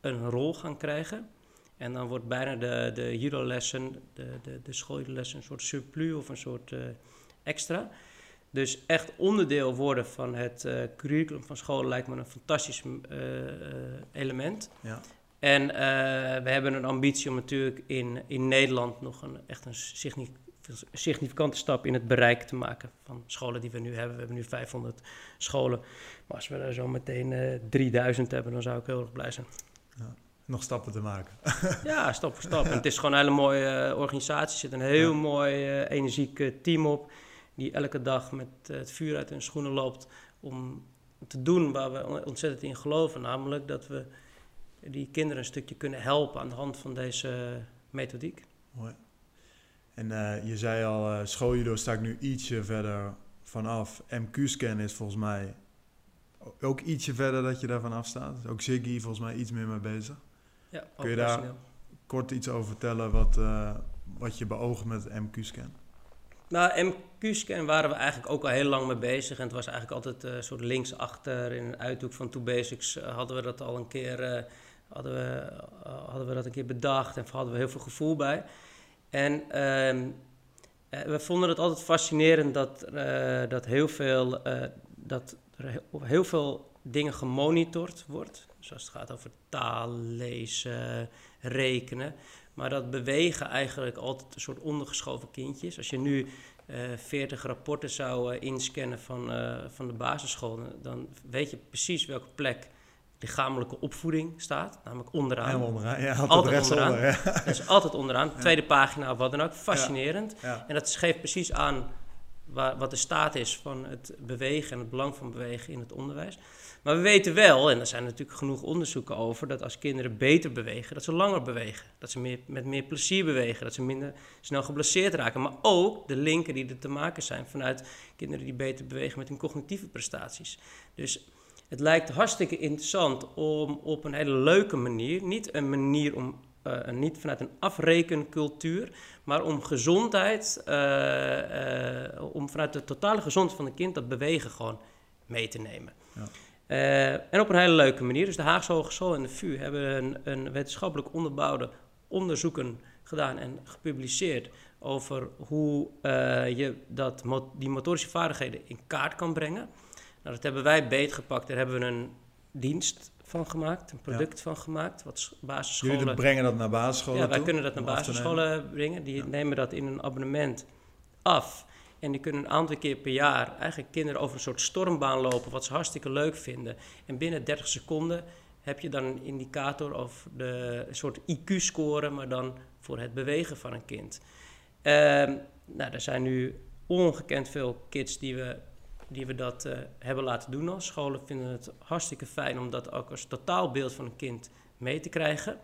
S2: een rol gaan krijgen. En dan wordt bijna de, de judo-lessen, de, de, de schooljudo-lessen, een soort surplus of een soort eh, extra. Dus echt onderdeel worden van het eh, curriculum van school lijkt me een fantastisch eh, eh, element.
S1: Ja.
S2: En we hebben een ambitie om natuurlijk in, in Nederland nog een, echt een signif- significante stap in het bereik te maken van scholen die we nu hebben. We hebben nu 500 scholen. Maar als we er zo meteen eh 3000 hebben, dan zou ik heel erg blij zijn.
S1: Nog stappen te maken.
S2: Ja, stap voor stap. En het is gewoon een hele mooie organisatie. Er zit een heel
S1: Ja.
S2: mooi, eh, energiek team op. Die elke dag met eh, het vuur uit hun schoenen loopt. Om te doen waar we on- ontzettend in geloven. Namelijk dat we die kinderen een stukje kunnen helpen aan de hand van deze methodiek.
S1: Mooi. En eh, je zei al, eh schooljudo sta ik nu ietsje verder vanaf. MQ-scan is volgens mij ook ietsje verder dat je daarvan afstaat. Ook Ziggy volgens mij iets meer mee bezig.
S2: Ja,
S1: Kun je daar-. Kort iets over vertellen wat, wat je beoogt met MQ-scan.
S2: Nou, MQ-scan waren we eigenlijk ook al heel lang mee bezig. En het was eigenlijk altijd een soort linksachter in een uithoek van Two Basics. eh, hadden we dat al een keer, eh, hadden we, eh, hadden we dat een keer bedacht en hadden we heel veel gevoel bij. En ehm, eh, we vonden het altijd fascinerend dat, dat, heel veel, dat er heel, veel dingen gemonitord wordt. Dus als het gaat over taal, lezen, rekenen. Maar dat bewegen eigenlijk altijd een soort ondergeschoven kindjes. Als je nu 40 rapporten zou eh, inscannen van, eh, van de basisschool, dan weet je precies welke plek lichamelijke opvoeding staat. Namelijk onderaan.
S1: Helemaal onderaan. Ja, altijd,
S2: onderaan.
S1: Ja.
S2: Dat is altijd onderaan. Tweede pagina of wat dan ook. Fascinerend.
S1: Ja.
S2: En dat geeft precies aan waar, wat de staat is van het bewegen en het belang van bewegen in het onderwijs. Maar we weten wel, en er zijn natuurlijk genoeg onderzoeken over, dat als kinderen beter bewegen, dat ze langer bewegen. Dat ze meer, met meer plezier bewegen, dat ze minder snel geblesseerd raken. Maar ook de linken die er te maken zijn vanuit kinderen die beter bewegen met hun cognitieve prestaties. Dus het lijkt hartstikke interessant om op een hele leuke manier, niet een manier om, uh, niet vanuit een afrekencultuur, maar om gezondheid, uh, uh, om vanuit de totale gezondheid van het kind dat bewegen gewoon mee te nemen. Ja. En op een hele leuke manier. Dus de Haagse Hogeschool en de VU hebben een, een wetenschappelijk onderbouwde onderzoeken gedaan en gepubliceerd over hoe je dat, die motorische vaardigheden in kaart kan brengen. Nou, dat hebben wij beetgepakt. Daar hebben we een dienst van gemaakt, een product van gemaakt. Wat basisscholen...
S1: Jullie brengen dat naar basisscholen
S2: Ja, wij kunnen dat naar basisscholen brengen. Die nemen dat in een abonnement af. En die kunnen een aantal keer per jaar eigenlijk kinderen over een soort stormbaan lopen, wat ze hartstikke leuk vinden. En binnen 30 seconden heb je dan een indicator of de een soort IQ-score, maar dan voor het bewegen van een kind. Uh, nou, er zijn nu ongekend veel kids die we die we dat uh, hebben laten doen al. Scholen vinden het hartstikke fijn om dat ook als totaalbeeld van een kind mee te krijgen.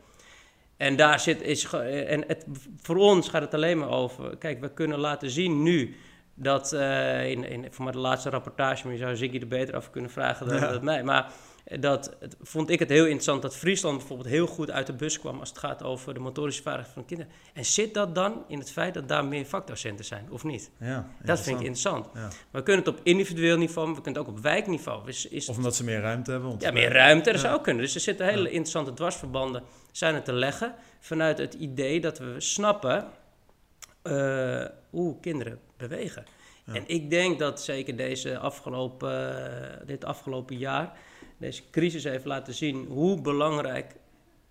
S2: En daar zit, is, eh, en het, voor ons gaat het alleen maar over, kijk, we kunnen laten zien nu dat, uh, in, in, voor mij de laatste rapportage, maar je zou Ziggy er beter af kunnen vragen dan, ja. mij, maar dat het, vond ik het heel interessant dat Friesland bijvoorbeeld heel goed uit de bus kwam als het gaat over de motorische vaardigheden van kinderen. En zit dat dan in het feit dat daar meer vakdocenten zijn, of niet? Ja, dat vind ik interessant. Ja. We kunnen het op individueel niveau, maar we kunnen het ook op wijkniveau. Is, is
S1: of omdat ze meer ruimte hebben.
S2: Ja, meer ruimte, dat zou ook kunnen. Dus er zitten hele interessante dwarsverbanden zijn er te leggen vanuit het idee dat we snappen uh, hoe kinderen bewegen. En ik denk dat zeker deze afgelopen, uh, dit afgelopen jaar deze crisis heeft laten zien hoe belangrijk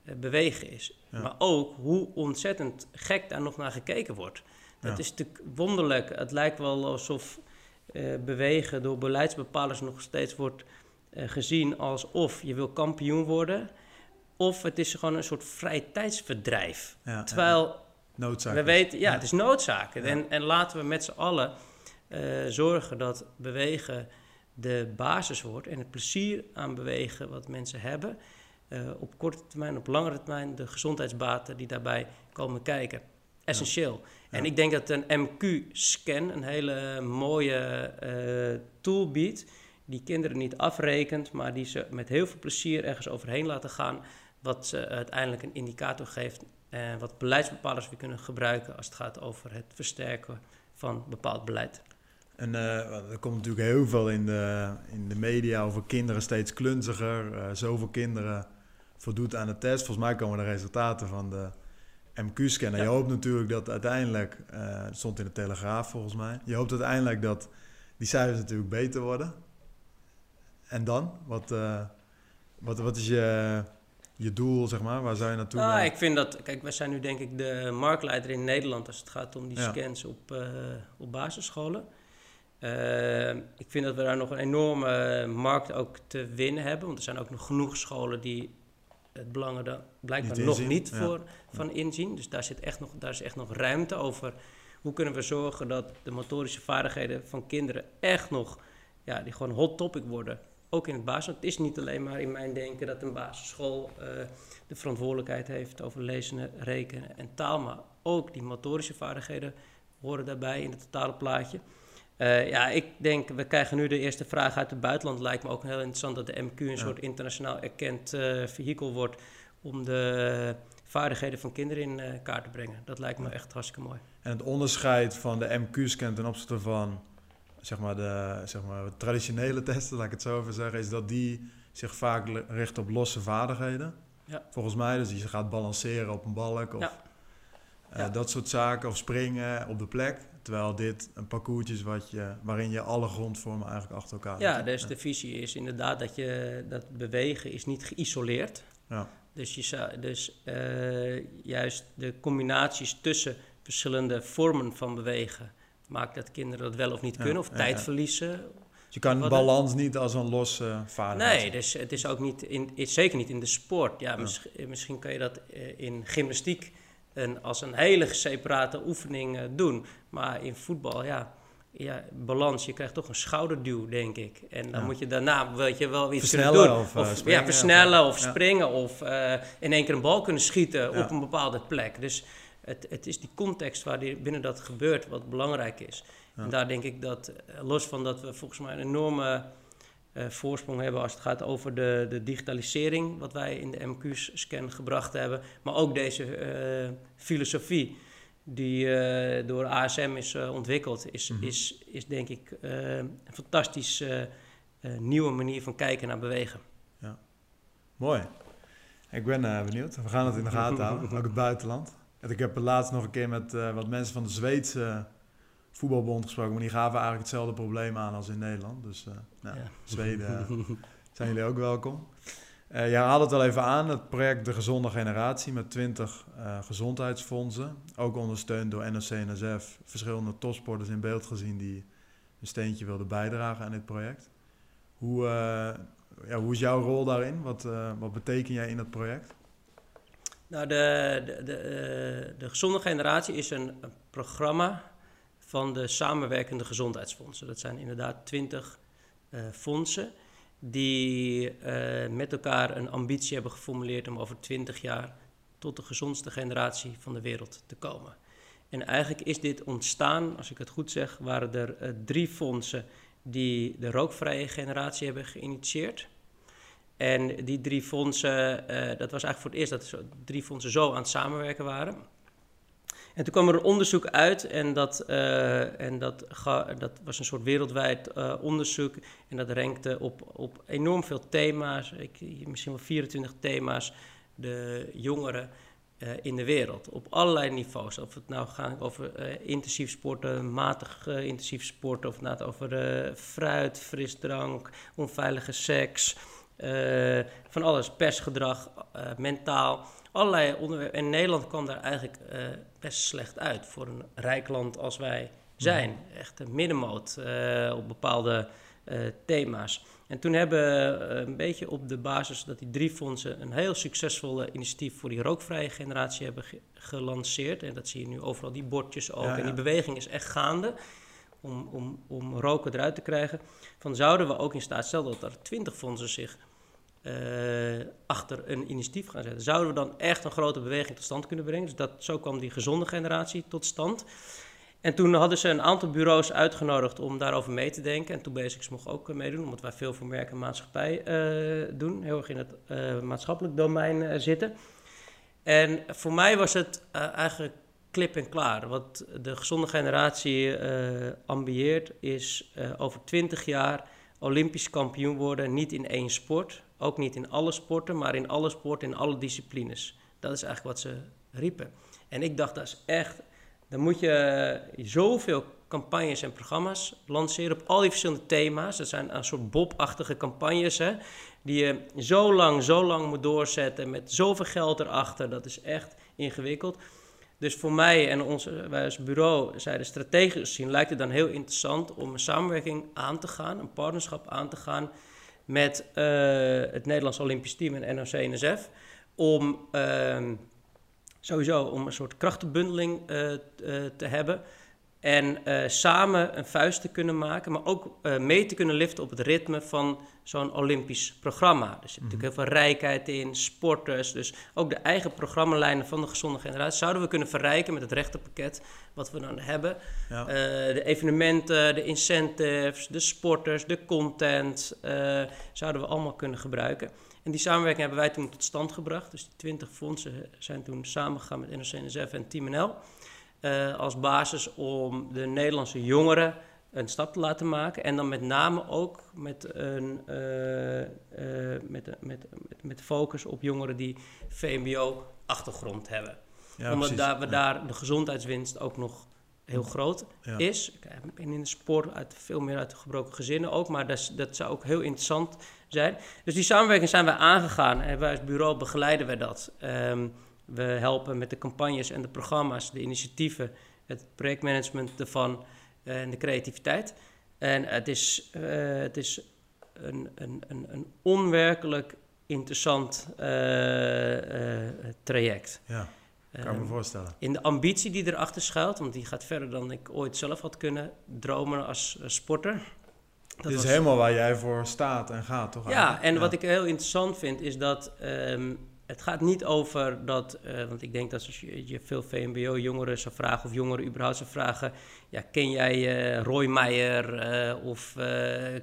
S2: eh, bewegen is. Maar ook hoe ontzettend gek daar nog naar gekeken wordt. Dat is natuurlijk wonderlijk. Het lijkt wel alsof uh, bewegen door beleidsbepalers nog steeds wordt gezien alsof je wil kampioen worden. Of het is gewoon een soort vrije tijdsverdrijf. Terwijl
S1: noodzaak
S2: we weten, ja, het is noodzaak. En, en laten we met z'n allen uh, zorgen dat bewegen de basis wordt en het plezier aan bewegen wat mensen hebben. Uh, op korte termijn, op langere termijn, de gezondheidsbaten die daarbij komen kijken. Essentieel. En ik denk dat een MQ-scan een hele mooie uh, tool biedt, die kinderen niet afrekent, maar die ze met heel veel plezier ergens overheen laten gaan, wat ze uiteindelijk een indicator geeft en wat beleidsbepalers weer kunnen gebruiken als het gaat over het versterken van bepaald beleid.
S1: En uh, er komt natuurlijk heel veel in de, in de media over kinderen steeds klunziger. Uh, zoveel kinderen voldoet aan de test. Volgens mij komen de resultaten van de MQ-scan. Je hoopt natuurlijk dat uiteindelijk, uh, het stond in de Telegraaf volgens mij, je hoopt uiteindelijk dat die cijfers natuurlijk beter worden. En dan? Wat, wat, wat is je, je doel, zeg maar? Waar zou je naartoe
S2: nou, ik vind dat... Kijk, wij zijn nu denk ik de marktleider in Nederland... als het gaat om die scans op, op basisscholen. Uh, ik vind dat we daar nog een enorme markt ook te winnen hebben. Want er zijn ook nog genoeg scholen die het belang er blijkbaar nog niet voor van inzien. Dus daar, zit echt nog, daar is echt nog ruimte over. Hoe kunnen we zorgen dat de motorische vaardigheden van kinderen echt nog, ja, die gewoon hot topic worden. Ook in het basis. Het is niet alleen maar in mijn denken dat een basisschool uh, de verantwoordelijkheid heeft over lezen, rekenen en taal. Maar ook die motorische vaardigheden horen daarbij in het totale plaatje. Uh, ja, ik denk, we krijgen nu de eerste vraag uit het buitenland. Lijkt me ook heel interessant dat de MQ een soort internationaal erkend uh, vehikel wordt om de vaardigheden van kinderen in kaart te brengen. Dat lijkt me echt hartstikke mooi.
S1: En het onderscheid van de MQ-scan ten opzichte van zeg maar, de zeg maar, traditionele testen, laat ik het zo even zeggen, is dat die zich vaak richt op losse vaardigheden. Ja. Volgens mij, dus je gaat balanceren op een balk of ja. dat soort zaken, of springen op de plek. Terwijl dit een parcours is wat je, waarin je alle grondvormen eigenlijk achter elkaar
S2: Ja, dus de visie is inderdaad dat je dat bewegen is niet geïsoleerd. Ja. Dus, je, dus uh, juist de combinaties tussen verschillende vormen van bewegen maakt dat kinderen dat wel of niet kunnen, of tijd verliezen. Dus
S1: je kan balans niet als een losse vaardigheid.
S2: Nee, dus het is ook niet in, zeker niet in de sport. Ja, misschien, misschien kan je dat eh, in gymnastiek een, als een hele separate oefening uh, doen. Maar in voetbal, ja, ja, balans, je krijgt toch een schouderduw, denk ik. En dan moet je daarna weet je, wel iets
S1: kunnen
S2: doen.
S1: Of, of
S2: springen, ja, versnellen of, of springen of uh, in één keer een bal kunnen schieten op een bepaalde plek. Dus het, het is die context waar die, binnen dat gebeurt wat belangrijk is. En daar denk ik dat, los van dat we volgens mij een enorme voorsprong hebben als het gaat over de, de digitalisering, wat wij in de MQ's-scan gebracht hebben. Maar ook deze filosofie die door ASM is ontwikkeld, is, mhm. is, is denk ik een fantastische nieuwe manier van kijken naar bewegen. Ja,
S1: mooi. Ik ben uh, benieuwd. We gaan het in de gaten houden, ook het buitenland. En ik heb laatst nog een keer met uh, wat mensen van de Zweedse voetbalbond gesproken, maar die gaven eigenlijk hetzelfde probleem aan als in Nederland. Dus uh, nou, ja. Zweden zijn jullie ook welkom. Uh, jij had het al even aan, het project De Gezonde Generatie met 20 gezondheidsfondsen. Ook ondersteund door NOC-NSF, verschillende topsporters in beeld gezien die een steentje wilden bijdragen aan dit project. Hoe, ja, hoe is jouw rol daarin? Wat, wat beteken jij in het project?
S2: Nou, de, de, de, eh, de Gezonde Generatie is een, een, programma van de samenwerkende gezondheidsfondsen. Dat zijn inderdaad twintig uh, fondsen die uh, met elkaar een ambitie hebben geformuleerd om over twintig jaar tot de gezondste generatie van de wereld te komen. En eigenlijk is dit ontstaan, als ik het goed zeg, waren er drie fondsen die de rookvrije generatie hebben geïnitieerd. En die drie fondsen, uh, dat was eigenlijk voor het eerst dat drie fondsen zo aan het samenwerken waren. En toen kwam er een onderzoek uit en dat, uh, en dat, dat was een soort wereldwijd uh, onderzoek. En dat rankte op, op enorm veel thema's, ik, misschien wel 24 thema's, de jongeren in de wereld. Op allerlei niveaus. Of het nou gaat over intensief sporten, matig intensief sporten, of het nou over fruit, frisdrank, onveilige seks. Uh, van alles, persgedrag, uh, mentaal, allerlei onderwerpen. En Nederland kwam daar eigenlijk uh, best slecht uit voor een rijk land als wij zijn. Echt een middenmoot op bepaalde thema's. En toen hebben we een beetje op de basis dat die drie fondsen een heel succesvolle initiatief voor die rookvrije generatie hebben ge gelanceerd. En dat zie je nu overal, die bordjes ook. En die beweging is echt gaande om, om, om roken eruit te krijgen. Van zouden we ook in staat, stel dat er twintig fondsen zich uh, achter een initiatief gaan zetten. Zouden we dan echt een grote beweging tot stand kunnen brengen? Dus dat, zo kwam die gezonde generatie tot stand. En toen hadden ze een aantal bureaus uitgenodigd om daarover mee te denken. En toen Basics mocht ook meedoen, omdat wij veel voor merk en maatschappij uh, doen. Heel erg in het maatschappelijk domein zitten. En voor mij was het eigenlijk klip en klaar. Wat de gezonde generatie ambieert is over twintig jaar Olympisch kampioen worden. Niet in één sport, ook niet in alle sporten, maar in alle sporten, in alle disciplines. Dat is eigenlijk wat ze riepen. En ik dacht, dat is echt. Dan moet je zoveel campagnes en programma's lanceren op al die verschillende thema's. Dat zijn een soort Bob-achtige campagnes, hè, die je zo lang, zo lang moet doorzetten met zoveel geld erachter. Dat is echt ingewikkeld. Dus voor mij en ons, wij als bureau zeiden strategisch gezien lijkt het dan heel interessant om een samenwerking aan te gaan, een partnerschap aan te gaan met uh, het Nederlands Olympisch Team en NOC-NSF. Om uh, sowieso om een soort krachtenbundeling uh, te hebben. En samen een vuist te kunnen maken, maar ook mee te kunnen liften op het ritme van zo'n Olympisch programma. Er zit natuurlijk heel veel rijkheid in, sporters. Dus ook de eigen programmalijnen van de gezonde generatie zouden we kunnen verrijken met het rechtenpakket wat we dan hebben. Ja. Uh, de evenementen, de incentives, de sporters, de content, zouden we allemaal kunnen gebruiken. En die samenwerking hebben wij toen tot stand gebracht. Dus die 20 fondsen zijn toen samengegaan met NOC-NSF en Team NL. Uh, als basis om de Nederlandse jongeren een stap te laten maken. En dan met name ook met een uh, uh, met, met, met, focus op jongeren die VMBO-achtergrond hebben. Ja, Omdat daar, we daar de gezondheidswinst ook nog heel groot is. Ik ben in de sport uit veel meer uit de gebroken gezinnen ook, maar dat, dat zou ook heel interessant zijn. Dus die samenwerking zijn wij aangegaan en wij als bureau begeleiden wij dat. Um, we helpen met de campagnes en de programma's, de initiatieven, het projectmanagement ervan. Eh, en de creativiteit. En het is, uh, het is een, een, een, een onwerkelijk interessant uh, traject.
S1: Ja, kan me ehm, voorstellen.
S2: In de ambitie die erachter schuilt, want die gaat verder dan ik ooit zelf had kunnen dromen als, sporter.
S1: Dat is helemaal waar jij voor staat en gaat, toch?
S2: Ja, en wat ik heel interessant vind is dat um, het gaat niet over dat, eh, want ik denk dat als je, je veel VMBO-jongeren zou vragen, of jongeren überhaupt zou vragen, ja, ken jij uh, Roy Meijer uh, of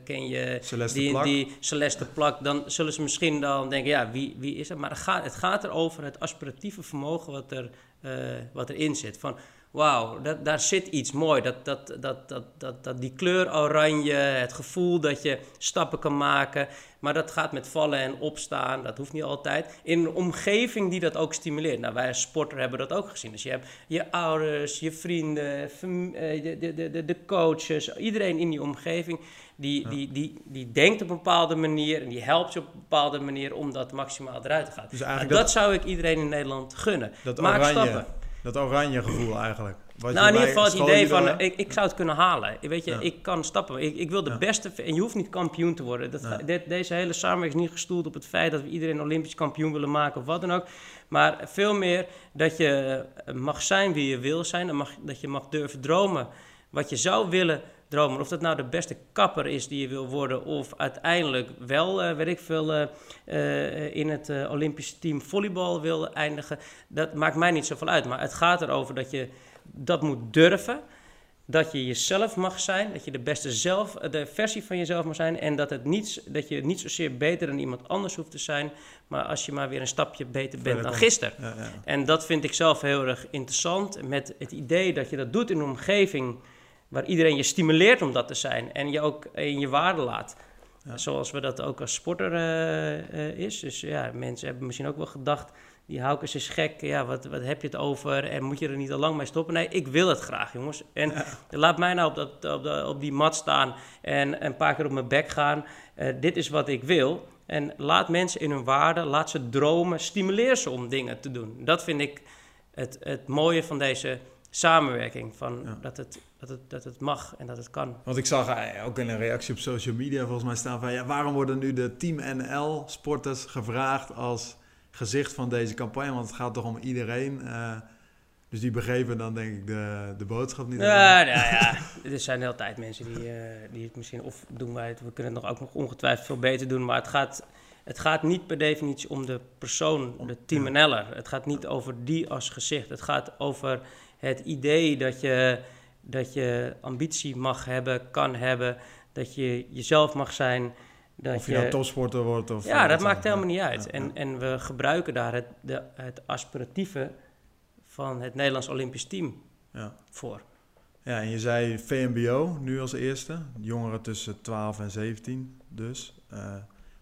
S2: ken je
S1: Celeste
S2: die,
S1: Plak?
S2: die Celeste Plak, dan zullen ze misschien dan denken, ja, wie, wie is het? Maar het gaat, het gaat erover het aspiratieve vermogen wat, er, wat erin zit. Van, wauw, daar zit iets mooi. Dat, dat, dat, dat, dat, dat, die kleur oranje, het gevoel dat je stappen kan maken. Maar dat gaat met vallen en opstaan, dat hoeft niet altijd. In een omgeving die dat ook stimuleert. Nou, wij als sporter hebben dat ook gezien. Dus je hebt je ouders, je vrienden, de, de, de, de coaches, iedereen in die omgeving... Die, die, die, die denkt op een bepaalde manier en die helpt je op een bepaalde manier om dat maximaal eruit te gaan. Dus dat, dat, zou ik iedereen in Nederland gunnen.
S1: Dat
S2: Maak
S1: oranje,
S2: stappen.
S1: Dat oranje gevoel eigenlijk.
S2: Wat nou, in ieder geval het idee van, ik, ik zou het kunnen halen. Weet je, ja. ik kan stappen. Ik, ik wil de ja. beste... En je hoeft niet kampioen te worden. Dat, ja. dit, deze hele samenwerking is niet gestoeld op het feit... dat we iedereen olympisch kampioen willen maken of wat dan ook. Maar veel meer dat je mag zijn wie je wil zijn. Dat, mag, dat je mag durven dromen wat je zou willen dromen. Of dat nou de beste kapper is die je wil worden... of uiteindelijk wel, uh, weet ik veel... Uh, uh, in het Olympische team volleybal wil eindigen. Dat maakt mij niet zoveel uit. Maar het gaat erover dat je dat moet durven. Dat je jezelf mag zijn, dat je de beste zelf, de versie van jezelf mag zijn. En dat, het niet, dat je niet zozeer beter dan iemand anders hoeft te zijn. Maar als je maar weer een stapje beter bent dan gisteren.
S1: Ja, ja.
S2: En dat vind ik zelf heel erg interessant. Met het idee dat je dat doet in een omgeving waar iedereen je stimuleert om dat te zijn. En je ook in je waarde laat. Ja. Zoals we dat ook als sporter uh, uh, is. Dus ja, mensen hebben misschien ook wel gedacht die Haukes is gek, ja, wat, wat heb je het over? En moet je er niet al lang mee stoppen? Nee, ik wil het graag, jongens. En ja. laat mij nou op, dat, op, de, op die mat staan en een paar keer op mijn bek gaan. Uh, dit is wat ik wil. En laat mensen in hun waarde, laat ze dromen, stimuleer ze om dingen te doen. Dat vind ik het, het mooie van deze samenwerking. Van ja. dat, het, dat, het, dat het mag en dat het kan.
S1: Want ik zag eh, ook in een reactie op social media volgens mij staan van... Ja, waarom worden nu de Team NL-sporters gevraagd als gezicht van deze campagne? Want het gaat toch om iedereen. Uh, dus die begrepen dan denk ik de, de boodschap niet.
S2: Ja, nou ja, er zijn de hele tijd mensen die, uh, die het misschien... Of doen wij het, we kunnen het nog ook nog ongetwijfeld veel beter doen. Maar het gaat, het gaat niet per definitie om de persoon, de Team ja. NL'er. Het gaat niet over die als gezicht. Het gaat over het idee dat je, dat je ambitie mag hebben, kan hebben... Dat je jezelf mag zijn... Dat
S1: of je, je nou topsporter wordt of...
S2: Ja, dat maakt helemaal niet uit. Ja, en, ja. en we gebruiken daar het, de, het aspiratieve van het Nederlands Olympisch Team
S1: ja.
S2: voor.
S1: Ja, en je zei VMBO nu als eerste. Jongeren tussen 12 en 17 dus. Uh,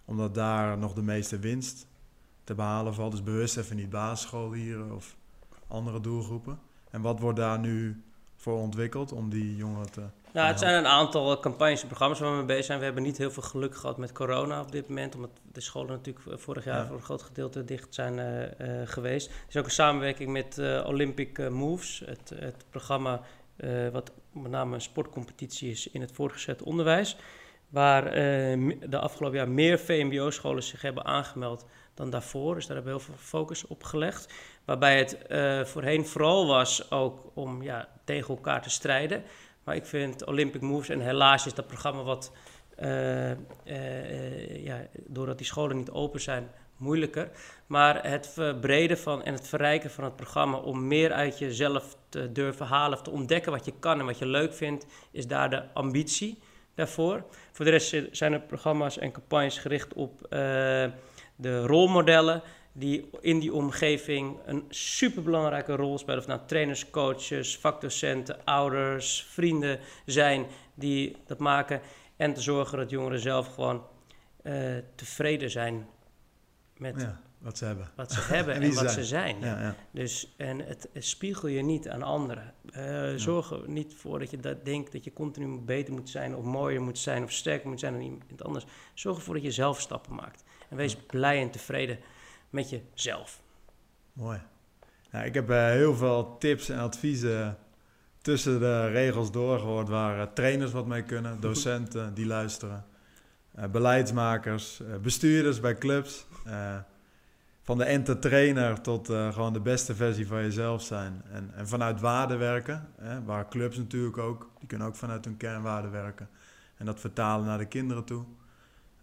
S1: omdat daar nog de meeste winst te behalen valt. Dus bewust even niet basisschoollieren of andere doelgroepen. En wat wordt daar nu voor ontwikkeld om die jongeren te...
S2: Nou, het zijn een aantal campagnes en programma's waar we mee bezig zijn. We hebben niet heel veel geluk gehad met corona op dit moment, omdat de scholen natuurlijk vorig jaar ja. voor een groot gedeelte dicht zijn uh, uh, geweest. Er is ook een samenwerking met uh, Olympic Moves, het, het programma wat met name een sportcompetitie is in het voortgezet onderwijs. Waar de afgelopen jaar meer VMBO-scholen zich hebben aangemeld dan daarvoor. Dus daar hebben we heel veel focus op gelegd. Waarbij het voorheen vooral was ook om ja, tegen elkaar te strijden. Maar ik vind Olympic Moves, en helaas is dat programma wat, uh, uh, ja, doordat die scholen niet open zijn, moeilijker. Maar het verbreden van en het verrijken van het programma om meer uit jezelf te durven halen, of te ontdekken wat je kan en wat je leuk vindt, is daar de ambitie daarvoor. Voor de rest zijn er programma's en campagnes gericht op de rolmodellen die in die omgeving een superbelangrijke rol spelen. Of nou trainers, coaches, vakdocenten, ouders, vrienden zijn die dat maken. En te zorgen dat jongeren zelf gewoon uh, tevreden zijn met
S1: ja, wat ze hebben.
S2: Wat ze hebben en, en wat
S1: zijn.
S2: ze zijn.
S1: Ja, ja.
S2: Dus, en het, spiegel je niet aan anderen. Uh, zorg er niet voor dat je dat denkt dat je continu beter moet zijn... of mooier moet zijn of sterker moet zijn dan iemand anders. Zorg ervoor dat je zelf stappen maakt. En wees blij en tevreden met jezelf.
S1: Mooi. Nou, ik heb uh, heel veel tips en adviezen tussen de regels doorgehoord waar uh, trainers wat mee kunnen, docenten die luisteren, uh, beleidsmakers, bestuurders bij clubs. van de enter-trainer tot gewoon de beste versie van jezelf zijn. En, en vanuit waarde werken, hè, waar clubs natuurlijk ook, die kunnen ook vanuit hun kernwaarden werken. En dat vertalen naar de kinderen toe.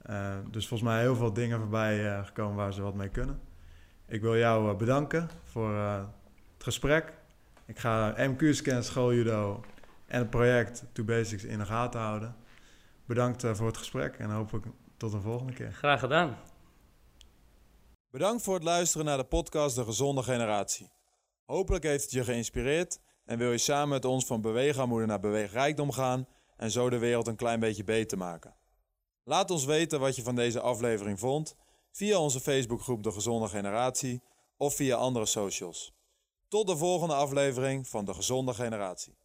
S1: Uh, dus volgens mij heel veel dingen voorbij uh, gekomen waar ze wat mee kunnen. Ik wil jou eh, bedanken voor eh, het gesprek. Ik ga MQ-scan, schooljudo en het project To Basics in de gaten houden. Bedankt eh, voor het gesprek en hopelijk tot een volgende keer.
S2: Graag gedaan.
S1: Bedankt voor het luisteren naar de podcast De Gezonde Generatie. Hopelijk heeft het je geïnspireerd en wil je samen met ons van beweegarmoede naar beweegrijkdom gaan en zo de wereld een klein beetje beter maken. Laat ons weten wat je van deze aflevering vond via onze Facebookgroep De Gezonde Generatie of via andere socials. Tot de volgende aflevering van De Gezonde Generatie.